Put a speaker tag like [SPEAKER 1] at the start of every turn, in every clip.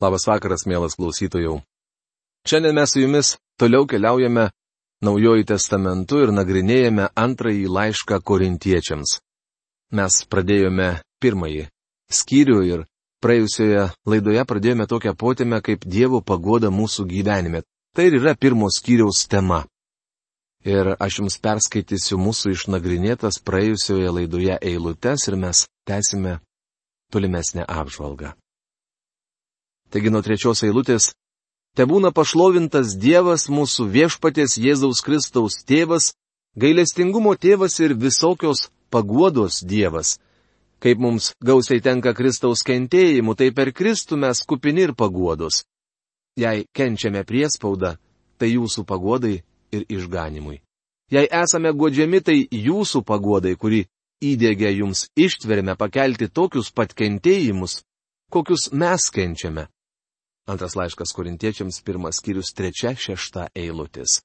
[SPEAKER 1] Labas vakaras, mielas klausytojų. Šiandien mes su jumis toliau keliaujame Naujoji testamentu ir nagrinėjame antrąjį laišką korintiečiams. Mes pradėjome pirmąjį skyrių ir praėjusioje laidoje pradėjome tokią potėmę kaip Dievo pagoda mūsų gyvenime. Tai ir yra pirmos skyriaus tema. Ir aš jums perskaitysiu mūsų išnagrinėtas praėjusioje laidoje eilutes ir mes tęsime tolimesnę apžvalgą. Taigi nuo trečios eilutės. Te būna pašlovintas Dievas mūsų viešpatės Jėzaus Kristaus tėvas, gailestingumo tėvas ir visokios paguodos Dievas. Kaip mums gausiai tenka Kristaus kentėjimu, tai per Kristų mes kupini ir paguodos. Jei kenčiame priespaudą, tai jūsų pagodai ir išganimui. Jei esame godžiami, tai jūsų pagodai, kuri įdėgia jums ištverime pakelti tokius pat kentėjimus, kokius mes kenčiame. Antras laiškas korintiečiams, pirmas skyrius, trečia, šešta eilutės.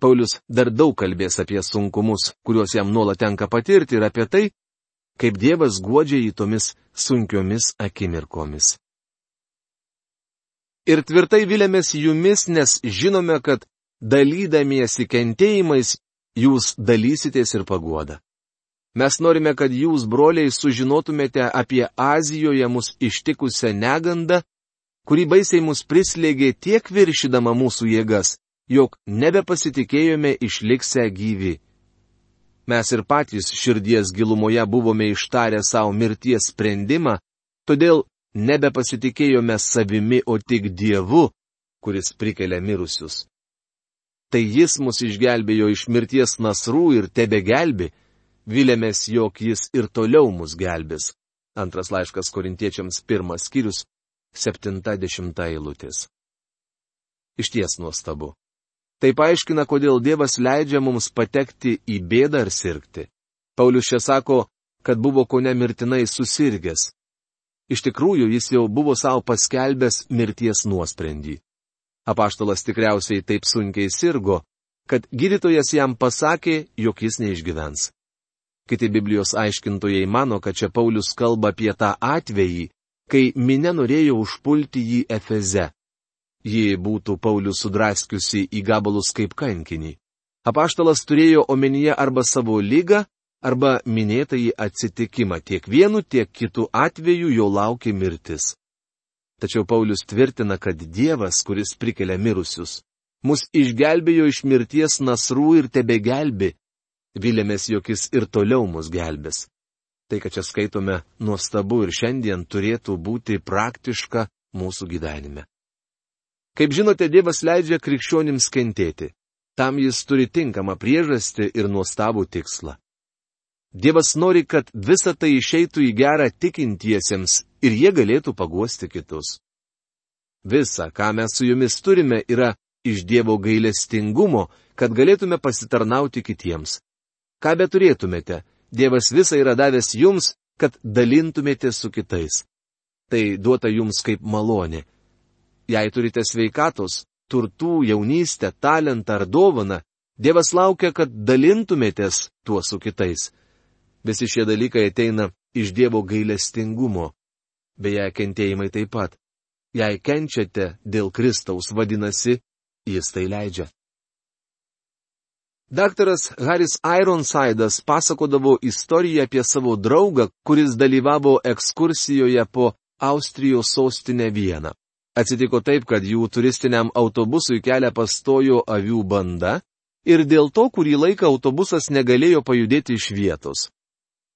[SPEAKER 1] Paulius dar daug kalbės apie sunkumus, kuriuos jam nuolat tenka patirti ir apie tai, kaip Dievas godžia į tomis sunkiomis akimirkomis. Ir tvirtai vilėmės jumis, nes žinome, kad dalydamiesi kentėjimais jūs dalysitės ir paguoda. Mes norime, kad jūs, broliai, sužinotumėte apie Azijoje mus ištikusią negandą kuri baisiai mus prislėgė tiek viršydama mūsų jėgas, jog nebepasitikėjome išliksę gyvi. Mes ir patys širdies gilumoje buvome ištarę savo mirties sprendimą, todėl nebepasitikėjome savimi, o tik Dievu, kuris prikelia mirusius. Tai jis mus išgelbėjo iš mirties nasrų ir tebe gelbi, vilėmės, jog jis ir toliau mus gelbės. Antras laiškas korintiečiams pirmas skyrius 70 eilutės. Iš ties nuostabu. Tai paaiškina, kodėl Dievas leidžia mums patekti į bėdą ar sirgti. Paulius čia sako, kad buvo ko nemirtinai susirgęs. Iš tikrųjų, jis jau buvo savo paskelbęs mirties nuosprendį. Apaštalas tikriausiai taip sunkiai sirgo, kad gydytojas jam pasakė, jog jis neišgyvens. Kiti Biblijos aiškintojai mano, kad čia Paulius kalba apie tą atvejį, kai minė norėjo užpulti jį Efeze. Ji būtų Paulius sudraskiusi į gabalus kaip kankinį. Apaštalas turėjo omenyje arba savo lygą, arba minėtąjį atsitikimą. Tiek vienu, tiek kitu atveju jo laukia mirtis. Tačiau Paulius tvirtina, kad Dievas, kuris prikelia mirusius, mus išgelbėjo iš mirties nasrų ir tebe gelbi. Vilėmės, jog jis ir toliau mus gelbės. Tai, kad čia skaitome, nuostabu ir šiandien turėtų būti praktiška mūsų gyvenime. Kaip žinote, Dievas leidžia krikščionims kentėti. Tam jis turi tinkamą priežastį ir nuostabų tikslą. Dievas nori, kad visa tai išeitų į gerą tikintiesiems ir jie galėtų paguosti kitus. Visa, ką mes su jumis turime, yra iš Dievo gailestingumo, kad galėtume pasitarnauti kitiems. Ką beturėtumėte, Dievas visą yra davęs jums, kad dalintumėte su kitais. Tai duota jums kaip malonė. Jei turite sveikatos, turtų, jaunystę, talentą ar dovaną, Dievas laukia, kad dalintumėtės tuo su kitais. Visi šie dalykai ateina iš Dievo gailestingumo. Beje, kentėjimai taip pat. Jei kenčiate dėl Kristaus, vadinasi, jis tai leidžia. Daktaras Haris Ironsidas pasakodavo istoriją apie savo draugą, kuris dalyvavo ekskursijoje po Austrijos sostinę Vieną. Atsitiko taip, kad jų turistiniam autobusui kelią pastojo avių banda ir dėl to kurį laiką autobusas negalėjo pajudėti iš vietos.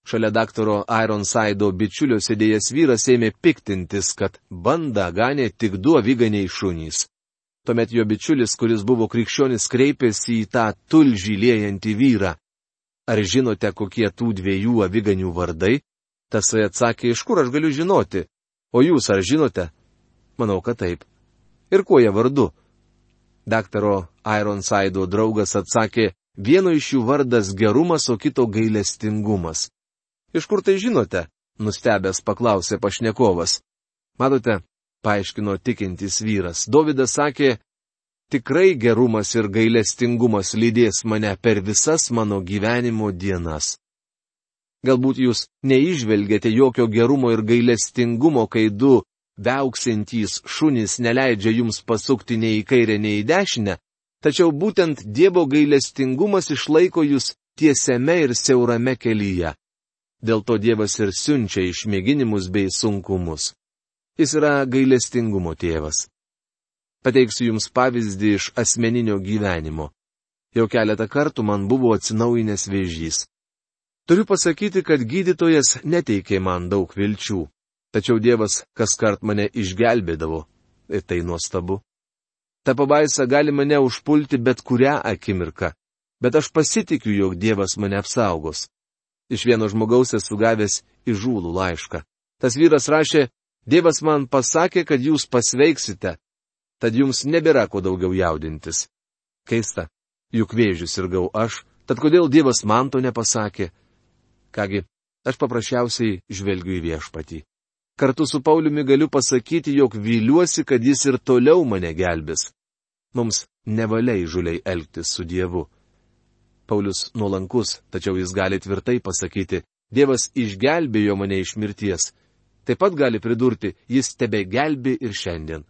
[SPEAKER 1] Šalia daktaro Ironsido bičiulio sėdėjęs vyras ėmė piktintis, kad bandą ganė tik du aviganiai šunys. Tuomet jo bičiulis, kuris buvo krikščionis, kreipėsi į tą tulžį liejantį vyrą. Ar žinote, kokie tų dviejų aviganių vardai? Tasai atsakė, iš kur aš galiu žinoti. O jūs ar žinote? Manau, kad taip. Ir kuo jie vardu? Daktaro Ironsaido draugas atsakė, vieno iš jų vardas gerumas, o kito gailestingumas. Iš kur tai žinote? Nustebęs paklausė pašnekovas. Matote, paaiškino tikintis vyras. Dovydas sakė, tikrai gerumas ir gailestingumas lydės mane per visas mano gyvenimo dienas. Galbūt jūs neižvelgėte jokio gerumo ir gailestingumo, kai du veuksintys šunys neleidžia jums pasukti nei į kairę, nei į dešinę, tačiau būtent Dievo gailestingumas išlaiko jūs tiesiame ir siaurame kelyje. Dėl to Dievas ir siunčia išmėginimus bei sunkumus. Jis yra gailestingumo tėvas. Pateiksiu Jums pavyzdį iš asmeninio gyvenimo. Jau keletą kartų man buvo atsinaujinęs vėžys. Turiu pasakyti, kad gydytojas neteikė man daug vilčių, tačiau Dievas kas kart mane išgelbėdavo. Ir tai nuostabu. Ta pabaisa gali mane užpulti bet kurią akimirką, bet aš pasitikiu, jog Dievas mane apsaugos. Iš vieno žmogaus esu gavęs įžūlų laišką. Tas vyras rašė, Dievas man pasakė, kad jūs pasveiksite, tad jums nebėra ko daugiau jaudintis. Keista, juk vėžius ir gau aš, tad kodėl Dievas man to nepasakė? Kągi, aš paprasčiausiai žvelgiu į viešpatį. Kartu su Pauliumi galiu pasakyti, jog vyliuosi, kad jis ir toliau mane gelbės. Mums nevaliai žuliai elgtis su Dievu. Paulius nuolankus, tačiau jis gali tvirtai pasakyti, Dievas išgelbėjo mane iš mirties. Taip pat gali pridurti, jis tebe gelbi ir šiandien.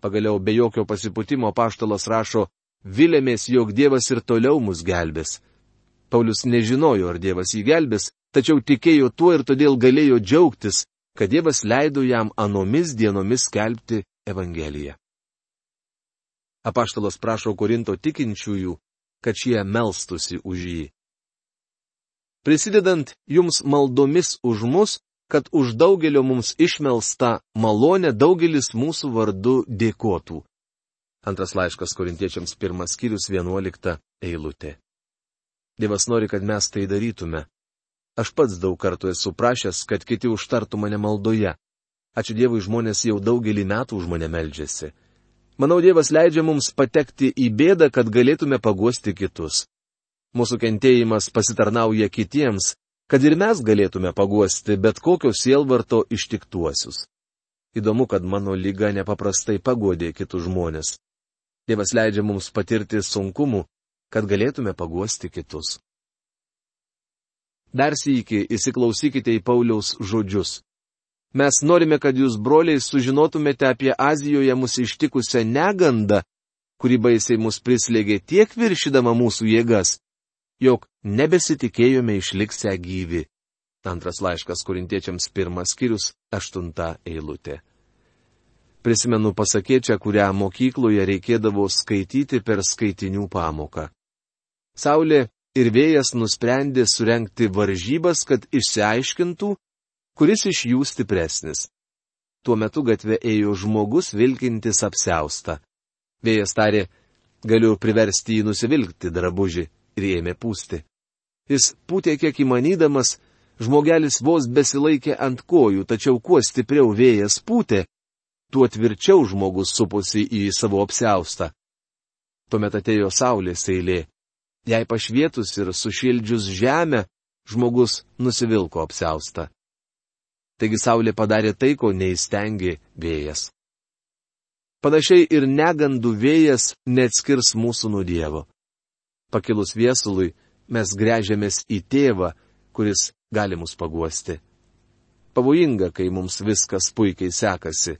[SPEAKER 1] Pagaliau be jokio pasiputimo paštalas rašo, vilėmės, jog Dievas ir toliau mus gelbės. Paulius nežinojo, ar Dievas jį gelbės, tačiau tikėjo tuo ir todėl galėjo džiaugtis, kad Dievas leido jam anomis dienomis skelbti Evangeliją. Apaštalas prašo Korinto tikinčiųjų, kad šie melstusi už jį. Prisidedant jums maldomis už mus, kad už daugelio mums išmelsta malonė daugelis mūsų vardu dėkotų. Antras laiškas korintiečiams pirmas skyrius vienuolikta eilutė. Dievas nori, kad mes tai darytume. Aš pats daug kartų esu prašęs, kad kiti užtartų mane maldoje. Ačiū Dievui žmonės jau daugelį metų už mane meldžiasi. Manau, Dievas leidžia mums patekti į bėdą, kad galėtume paguosti kitus. Mūsų kentėjimas pasitarnauja kitiems, kad ir mes galėtume paguosti bet kokio sielvarto ištiktuosius. Įdomu, kad mano lyga nepaprastai pagodė kitus žmonės. Dievas leidžia mums patirti sunkumų, kad galėtume paguosti kitus. Dar sįki įsiklausykite į Pauliaus žodžius. Mes norime, kad jūs, broliai, sužinotumėte apie Azijoje mus ištikusią negandą, kuri baisiai mus prislėgė tiek viršydama mūsų jėgas, jog nebesitikėjome išliksę gyvi. Antras laiškas korintiečiams pirmas skyrius, aštunta eilutė. Prisimenu pasakėčią, kurią mokykloje reikėdavo skaityti per skaitinių pamoką. Saulė ir vėjas nusprendė surenkti varžybas, kad išsiaiškintų, kuris iš jų stipresnis. Tuo metu gatve ėjo žmogus vilkintis apseustą. Vėjas tarė, galiu priversti jį nusivilkti drabužį ir ėmė pūsti. Jis pūtė kiek įmanydamas, žmogelis vos besilaikė ant kojų, tačiau kuo stipriau vėjas pūtė, tuo tvirčiau žmogus supusi į savo apseustą. Tuomet atėjo saulės eilė. Jei pašvietus ir sušildžius žemę, žmogus nusivilko apseustą. Taigi Saulė padarė tai, ko neįstengė vėjas. Panašiai ir negandų vėjas neatskirs mūsų nuo Dievo. Pakilus viesului, mes grežiamės į tėvą, kuris gali mus paguosti. Pavojinga, kai mums viskas puikiai sekasi.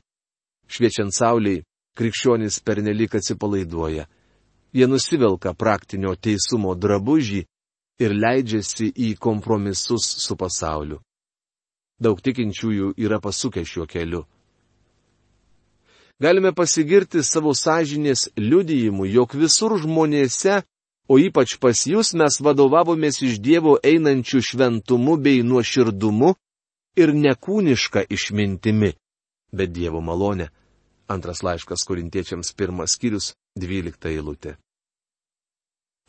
[SPEAKER 1] Šviečiant Sauliai, krikščionys pernelik atsipalaiduoja. Jie nusivelka praktinio teisumo drabužį ir leidžiasi į kompromisus su pasauliu. Daug tikinčiųjų yra pasukę šiuo keliu. Galime pasigirti savo sąžinės liudijimu, jog visur žmonėse, o ypač pas jūs mes vadovavomės iš Dievo einančių šventumu bei nuoširdumu ir nekūniška išmintimi, bet Dievo malonė. Antras laiškas korintiečiams pirmas skyrius, dvylikta eilutė.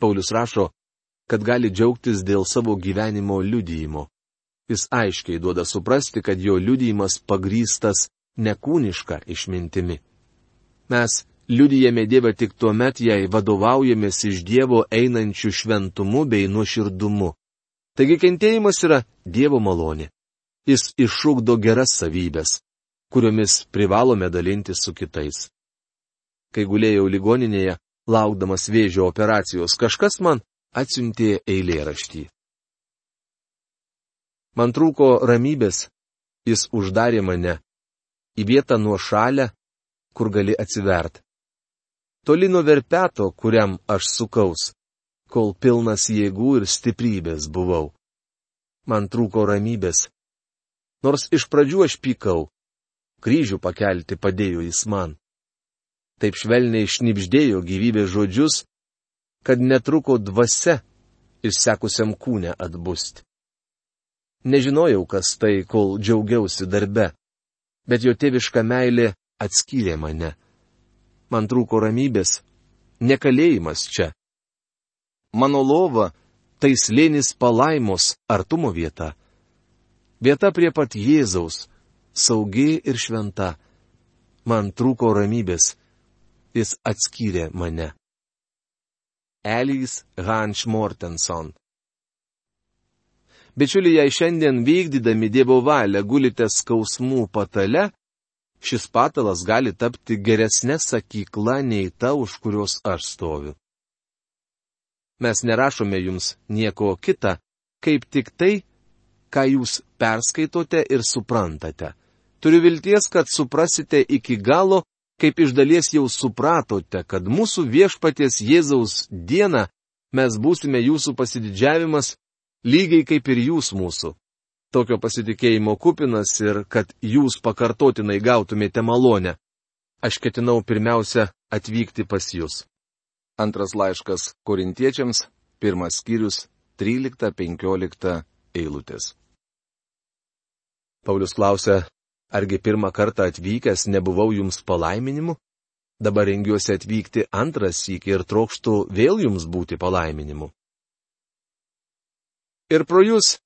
[SPEAKER 1] Paulius rašo, kad gali džiaugtis dėl savo gyvenimo liudijimo. Jis aiškiai duoda suprasti, kad jo liudijimas pagrystas nekūniška išmintimi. Mes liudijame Dievą tik tuo met, jei vadovaujamės iš Dievo einančių šventumu bei nuoširdumu. Taigi kentėjimas yra Dievo malonė. Jis iššūkdo geras savybės, kuriomis privalome dalinti su kitais. Kai gulėjau ligoninėje, laukdamas vėžio operacijos, kažkas man atsiuntė eilėraštį. Man trūko ramybės, jis uždarė mane. į vietą nuo šalia, kur gali atsivert. Toli nuo verpeto, kuriam aš sukaus, kol pilnas jėgų ir stiprybės buvau. Man trūko ramybės. Nors iš pradžių aš pykau, kryžių pakelti padėjo jis man. Taip švelniai šnipždėjo gyvybės žodžius, kad netruko dvasia išsekusiam kūne atbust. Nežinojau, kas tai, kol džiaugiausi darbe, bet jo tėviška meilė atskyrė mane. Man trūko ramybės, nekalėjimas čia. Mano lova tai slėnis palaimos artumo vieta. Vieta prie pat Jėzaus, saugi ir šventa. Man trūko ramybės, jis atskyrė mane. Elys Hanš Mortenson Bičiuliai, jei šiandien vykdydami Dievo valią gulite skausmų patale, šis patalas gali tapti geresnė sakykla nei ta, už kurios aš stoviu. Mes nerašome jums nieko kita, kaip tik tai, ką jūs perskaitote ir suprantate. Turiu vilties, kad suprasite iki galo, kaip iš dalies jau supratote, kad mūsų viešpaties Jėzaus dieną mes būsime jūsų pasididžiavimas lygiai kaip ir jūs mūsų. Tokio pasitikėjimo kupinas ir kad jūs pakartotinai gautumėte malonę. Aš ketinau pirmiausia atvykti pas jūs. Antras laiškas korintiečiams, pirmas skyrius, 13-15 eilutės. Paulius klausia, argi pirmą kartą atvykęs nebuvau jums palaiminimu? Dabar rengiuosi atvykti antras sykį ir trokštų vėl jums būti palaiminimu ir pro jūs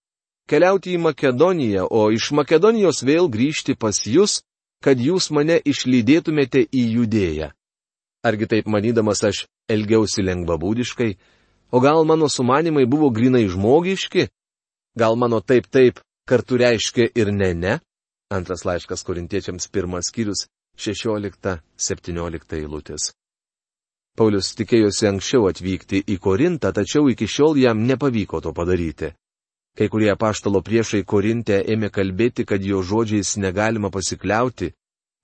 [SPEAKER 1] keliauti į Makedoniją, o iš Makedonijos vėl grįžti pas jūs, kad jūs mane išlydėtumėte į judėją. Argi taip manydamas aš elgiausi lengvabūdiškai, o gal mano sumanimai buvo grinai žmogiški, gal mano taip taip kartu reiškia ir ne ne? Antras laiškas korintiečiams pirmas skyrius 16-17 eilutės. Paulius tikėjosi anksčiau atvykti į Korintą, tačiau iki šiol jam nepavyko to padaryti. Kai kurie paštalo priešai Korinte ėmė kalbėti, kad jo žodžiais negalima pasikliauti,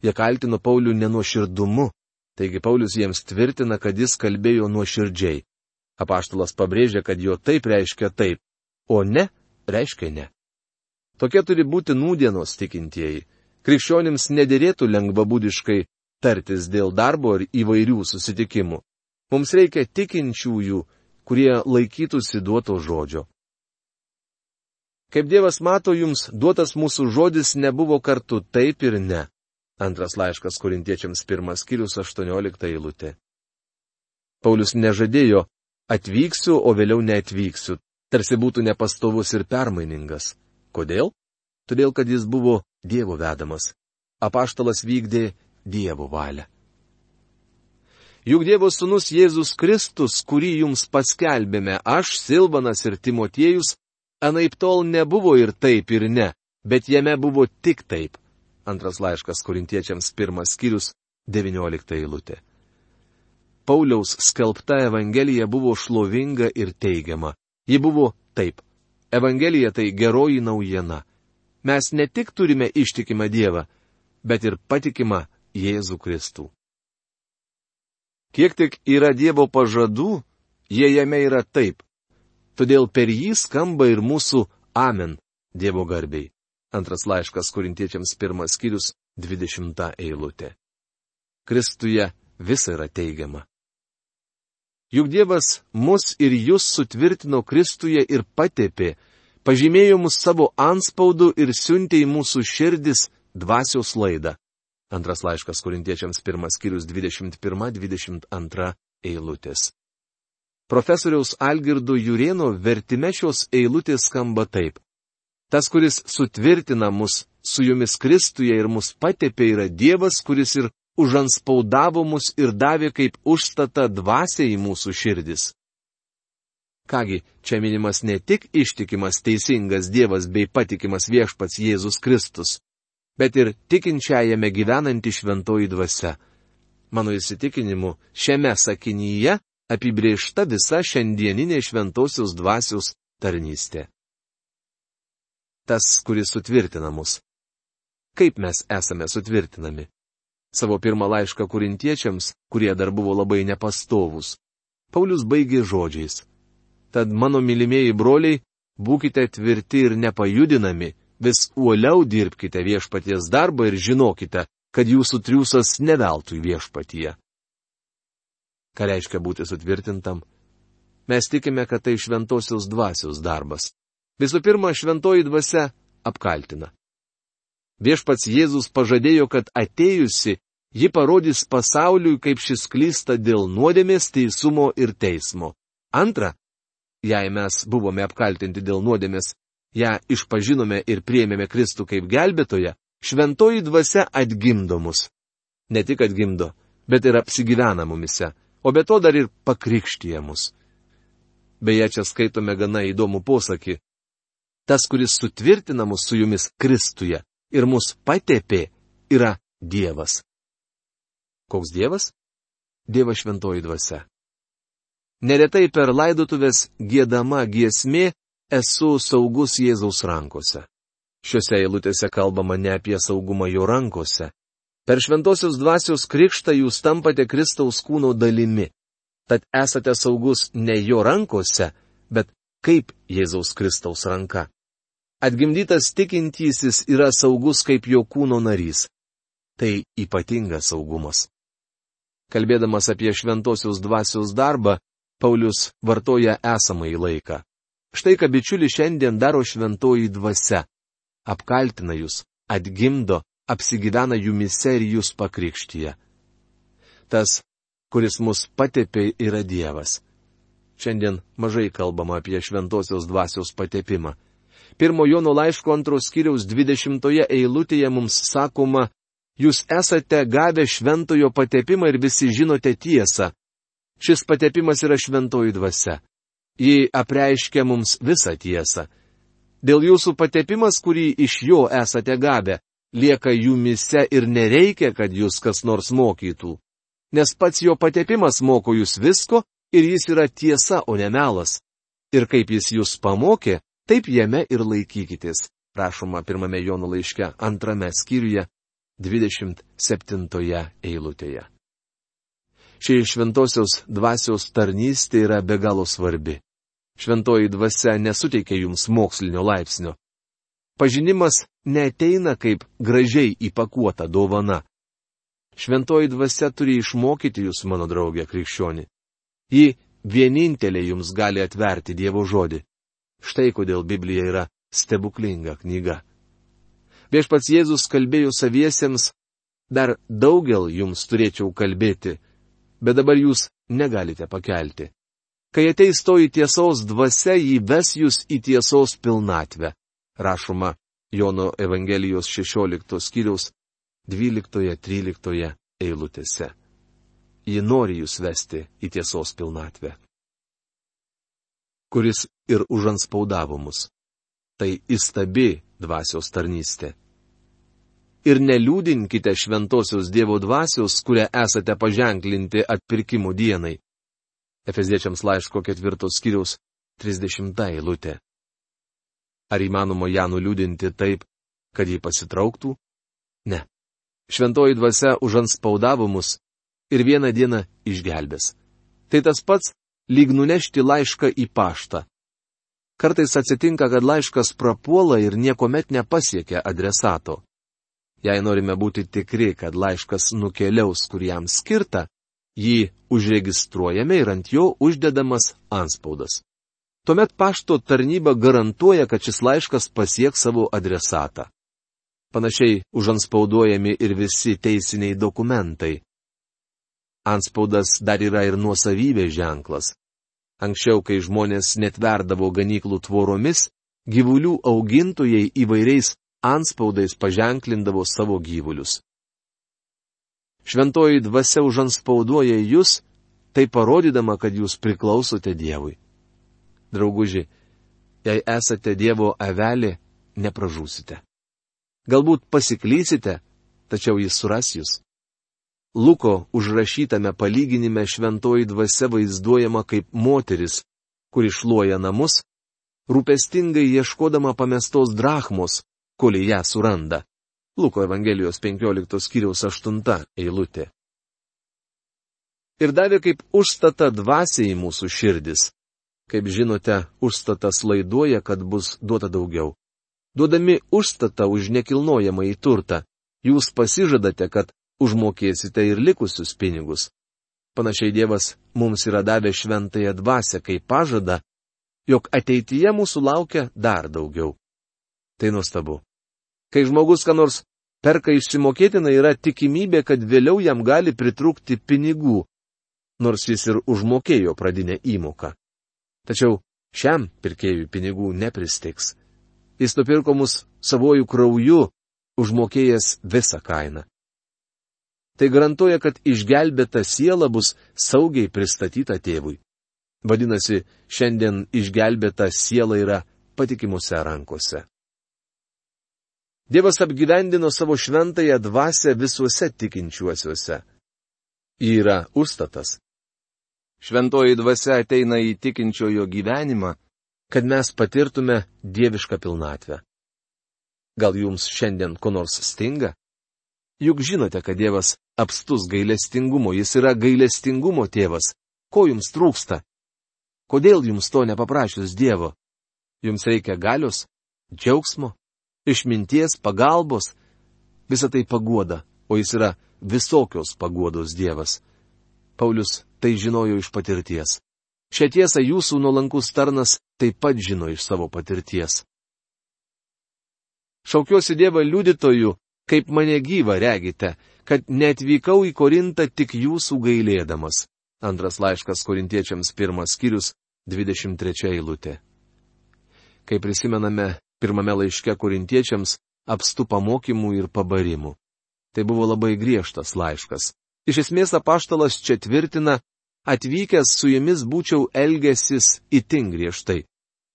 [SPEAKER 1] jie kaltino Paulių nenuoširdumu, taigi Paulius jiems tvirtina, kad jis kalbėjo nuoširdžiai. Apaštalas pabrėžia, kad jo taip reiškia taip, o ne reiškia ne. Tokie turi būti nūdienos tikintieji. Krikščionims nedėrėtų lengvabūdiškai tartis dėl darbo ir įvairių susitikimų. Mums reikia tikinčiųjų, kurie laikytųsi duoto žodžio. Kaip Dievas mato jums, duotas mūsų žodis nebuvo kartu taip ir ne. Antras laiškas korintiečiams pirmas skyrius 18 eilutė. Paulius nežadėjo, atvyksiu, o vėliau neatvyksiu, tarsi būtų nepastovus ir permainingas. Kodėl? Todėl, kad jis buvo Dievo vedamas. Apaštalas vykdė Dievo valią. Juk Dievo sūnus Jėzus Kristus, kurį jums paskelbėme aš, Silvanas ir Timotiejus, anaip tol nebuvo ir taip ir ne, bet jame buvo tik taip. Antras laiškas korintiečiams pirmas skyrius, 19 eilutė. Pauliaus skelbta Evangelija buvo šlovinga ir teigiama. Ji buvo taip. Evangelija tai geroji naujiena. Mes ne tik turime ištikimą Dievą, bet ir patikimą Jėzų Kristų. Kiek tik yra Dievo pažadų, jie jame yra taip. Todėl per jį skamba ir mūsų Amen Dievo garbiai. Antras laiškas korintiečiams pirmas skyrius, dvidešimta eilutė. Kristuje visa yra teigiama. Juk Dievas mus ir jūs sutvirtino Kristuje ir patepė, pažymėjo mus savo anspaudu ir siuntė į mūsų širdis dvasios laidą. Antras laiškas korintiečiams pirmas skyrius 21-22 eilutės. Profesoriaus Algirdo Jurieno vertime šios eilutės skamba taip. Tas, kuris sutvirtina mus su jumis Kristuje ir mus patepė, yra Dievas, kuris ir užanspaudavo mus ir davė kaip užstatą dvasiai į mūsų širdis. Kągi, čia minimas ne tik ištikimas teisingas Dievas bei patikimas viešpats Jėzus Kristus bet ir tikinčiajame gyvenanti šventoji dvasia. Mano įsitikinimu, šiame sakinyje apibriešta visa šiandieninė šventosios dvasios tarnystė. Tas, kuris sutvirtina mus. kaip mes esame sutvirtinami. Savo pirmą laišką kurintiečiams, kurie dar buvo labai nepastovus, Paulius baigė žodžiais. Tad mano mylimieji broliai, būkite tvirti ir nepajudinami, vis uoliau dirbkite viešpaties darbą ir žinokite, kad jūsų triūsas neveltui viešpatyje. Ką reiškia būti sutvirtintam? Mes tikime, kad tai šventosios dvasios darbas. Visų pirma, šventoji dvasia apkaltina. Viešpats Jėzus pažadėjo, kad atėjusi, ji parodys pasauliui, kaip šis klysta dėl nuodėmės, teisumo ir teismo. Antra, jei mes buvome apkaltinti dėl nuodėmės, ją išpažinome ir priėmėme Kristų kaip gelbėtoją, šventoji dvasia atgimdo mus. Ne tik atgimdo, bet ir apsigyvena mumise, o be to dar ir pakrikštyje mus. Beje, čia skaitome gana įdomų posakį. Tas, kuris sutvirtina mus su jumis Kristuje ir mus patepė, yra Dievas. Koks Dievas? Dievas šventoji dvasia. Neretai per laidotuvės gėdama giesmė esu saugus Jėzaus rankose. Šiuose eilutėse kalbama ne apie saugumą jo rankose. Per šventosios dvasios krikštą jūs tampate Kristaus kūno dalimi. Tad esate saugus ne jo rankose, bet kaip Jėzaus Kristaus ranka. Atgimdytas tikintysis yra saugus kaip jo kūno narys. Tai ypatingas saugumas. Kalbėdamas apie šventosios dvasios darbą, Paulius vartoja esamąjį laiką. Štai ką bičiuli šiandien daro šventoji dvasia. Apkaltina jūs, atgimdo, apsigyvena jumise ir jūs pakrikštyje. Tas, kuris mus patepė, yra Dievas. Šiandien mažai kalbama apie šventosios dvasios patepimą. Pirmo Jono laiško antros kiriaus dvidešimtoje eilutėje mums sakoma, jūs esate gavę šventojo patepimą ir visi žinote tiesą. Šis patepimas yra šventoji dvasia. Ji apreiškia mums visą tiesą. Dėl jūsų patepimas, kurį iš jo esate gavę, lieka jumise ir nereikia, kad jūs kas nors mokytų. Nes pats jo patepimas moko jūs visko ir jis yra tiesa, o ne melas. Ir kaip jis jūs pamokė, taip jame ir laikykitės. Rašoma pirmame Jono laiške antrame skyriuje 27 eilutėje. Ši šventosios dvasios tarnystė yra be galo svarbi. Šventoji dvasia nesuteikia jums mokslinio laipsnio. Pažinimas neteina kaip gražiai įpakuota dovana. Šventoji dvasia turi išmokyti jūs, mano draugė krikščioni. Ji vienintelė jums gali atverti Dievo žodį. Štai kodėl Biblija yra stebuklinga knyga. Viešpats Jėzus kalbėjo saviesiems, dar daugel jums turėčiau kalbėti, bet dabar jūs negalite pakelti. Kai ateis toji tiesos dvasia, jį ves jūs į tiesos pilnatvę. Rašoma Jono Evangelijos 16 skyriaus 12-13 eilutėse. Ji nori jūs vesti į tiesos pilnatvę. Kuris ir užanspaudavo mus. Tai įstabi dvasios tarnystė. Ir neliūdinkite šventosios Dievo dvasios, kurią esate paženklinti atpirkimo dienai. Efeziečiams laiško ketvirtos skyriaus 30 eilutė. Ar įmanoma ją nuliūdinti taip, kad ji pasitrauktų? Ne. Šventoji dvasia užanspaudavo mus ir vieną dieną išgelbės. Tai tas pats, lyg nunešti laišką į paštą. Kartais atsitinka, kad laiškas prapuola ir niekuomet nepasiekia adresato. Jei norime būti tikri, kad laiškas nukeliaus, kur jam skirta, Jį užregistruojame ir ant jo uždedamas anspaudas. Tuomet pašto tarnyba garantuoja, kad šis laiškas pasieks savo adresatą. Panašiai užanspauduojami ir visi teisiniai dokumentai. Anspaudas dar yra ir nuosavybės ženklas. Anksčiau, kai žmonės netverdavo ganyklų tvoromis, gyvulių augintojai įvairiais anspaudais paženklindavo savo gyvulius šventoji dvasia užanspauduoja jūs, tai parodydama, kad jūs priklausote Dievui. Drauguži, jei esate Dievo avelė, nepražūsite. Galbūt pasiklysite, tačiau jis suras jūs. Luko užrašytame palyginime šventoji dvasia vaizduojama kaip moteris, kuri šluoja namus, rūpestingai ieškodama pamestos drachmos, kol ją suranda. Luko Evangelijos 15 skyriaus 8 eilutė. Ir davė kaip užstata dvasiai mūsų širdis. Kaip žinote, užstatas laiduoja, kad bus duota daugiau. Duodami užstatą už nekilnojamą į turtą, jūs pasižadate, kad užmokėsite ir likusius pinigus. Panašiai Dievas mums yra davę šventąją dvasę kaip pažadą, jog ateityje mūsų laukia dar daugiau. Tai nuostabu. Kai žmogus ką nors perka išsimokėtina, yra tikimybė, kad vėliau jam gali pritrūkti pinigų, nors jis ir užmokėjo pradinę įmoką. Tačiau šiam pirkėjui pinigų nepristiks. Jis nupirko mus savojų krauju, užmokėjęs visą kainą. Tai garantuoja, kad išgelbėta siela bus saugiai pristatyta tėvui. Vadinasi, šiandien išgelbėta siela yra patikimuose rankose. Dievas apgyvendino savo šventąją dvasę visuose tikinčiuosiuose. Ji yra užstatas. Šventoji dvasia ateina į tikinčiojo gyvenimą, kad mes patirtume dievišką pilnatvę. Gal jums šiandien ko nors stinga? Juk žinote, kad Dievas apstus gailestingumo, jis yra gailestingumo tėvas. Ko jums trūksta? Kodėl jums to nepaprašius Dievo? Jums reikia galios, džiaugsmo, išminties, pagalbos, visa tai paguoda, o jis yra visokios paguodos Dievas. Paulius tai žinojo iš patirties. Šią tiesą jūsų nuolankus tarnas taip pat žino iš savo patirties. Šaukiuosi Dievą liudytojų, kaip mane gyvą regite, kad netvykau į Korintą tik jūsų gailėdamas. Antras laiškas korintiečiams pirmas skyrius, 23 eilutė. Kai prisimename pirmame laiške korintiečiams apstu pamokymų ir pabarimų. Tai buvo labai griežtas laiškas. Iš esmės apaštalas čia tvirtina, atvykęs su jumis būčiau elgesis itin griežtai.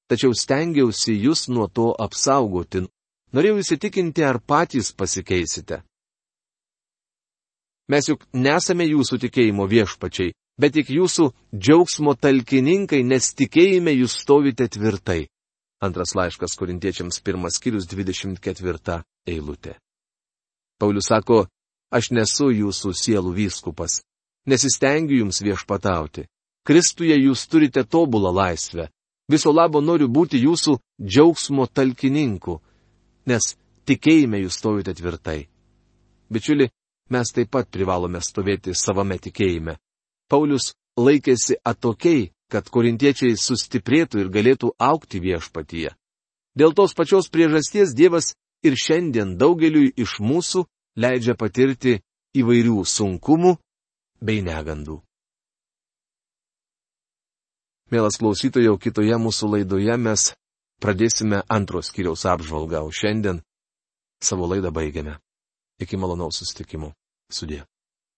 [SPEAKER 1] Tačiau stengiausi jūs nuo to apsaugoti. Norėjau įsitikinti, ar patys pasikeisite. Mes juk nesame jūsų tikėjimo viešpačiai, bet tik jūsų džiaugsmo talkininkai, nes tikėjime jūs stovite tvirtai. Antras laiškas korintiečiams pirmas skyrius 24 eilutė. Paulius sako, aš nesu jūsų sielų vyskupas, nesistengiu jums viešpatauti. Kristuje jūs turite tobulą laisvę. Viso labo noriu būti jūsų džiaugsmo talkininku, nes tikėjime jūs stovite tvirtai. Bičiuli, mes taip pat privalome stovėti savame tikėjime. Paulius laikėsi atokiai kad korintiečiai sustiprėtų ir galėtų aukti viešpatyje. Dėl tos pačios priežasties Dievas ir šiandien daugeliui iš mūsų leidžia patirti įvairių sunkumų bei negandų. Mielas klausytojau, kitoje mūsų laidoje mes pradėsime antros kiriaus apžvalgą, o šiandien savo laidą baigiame. Iki malonaus susitikimų. Sudė.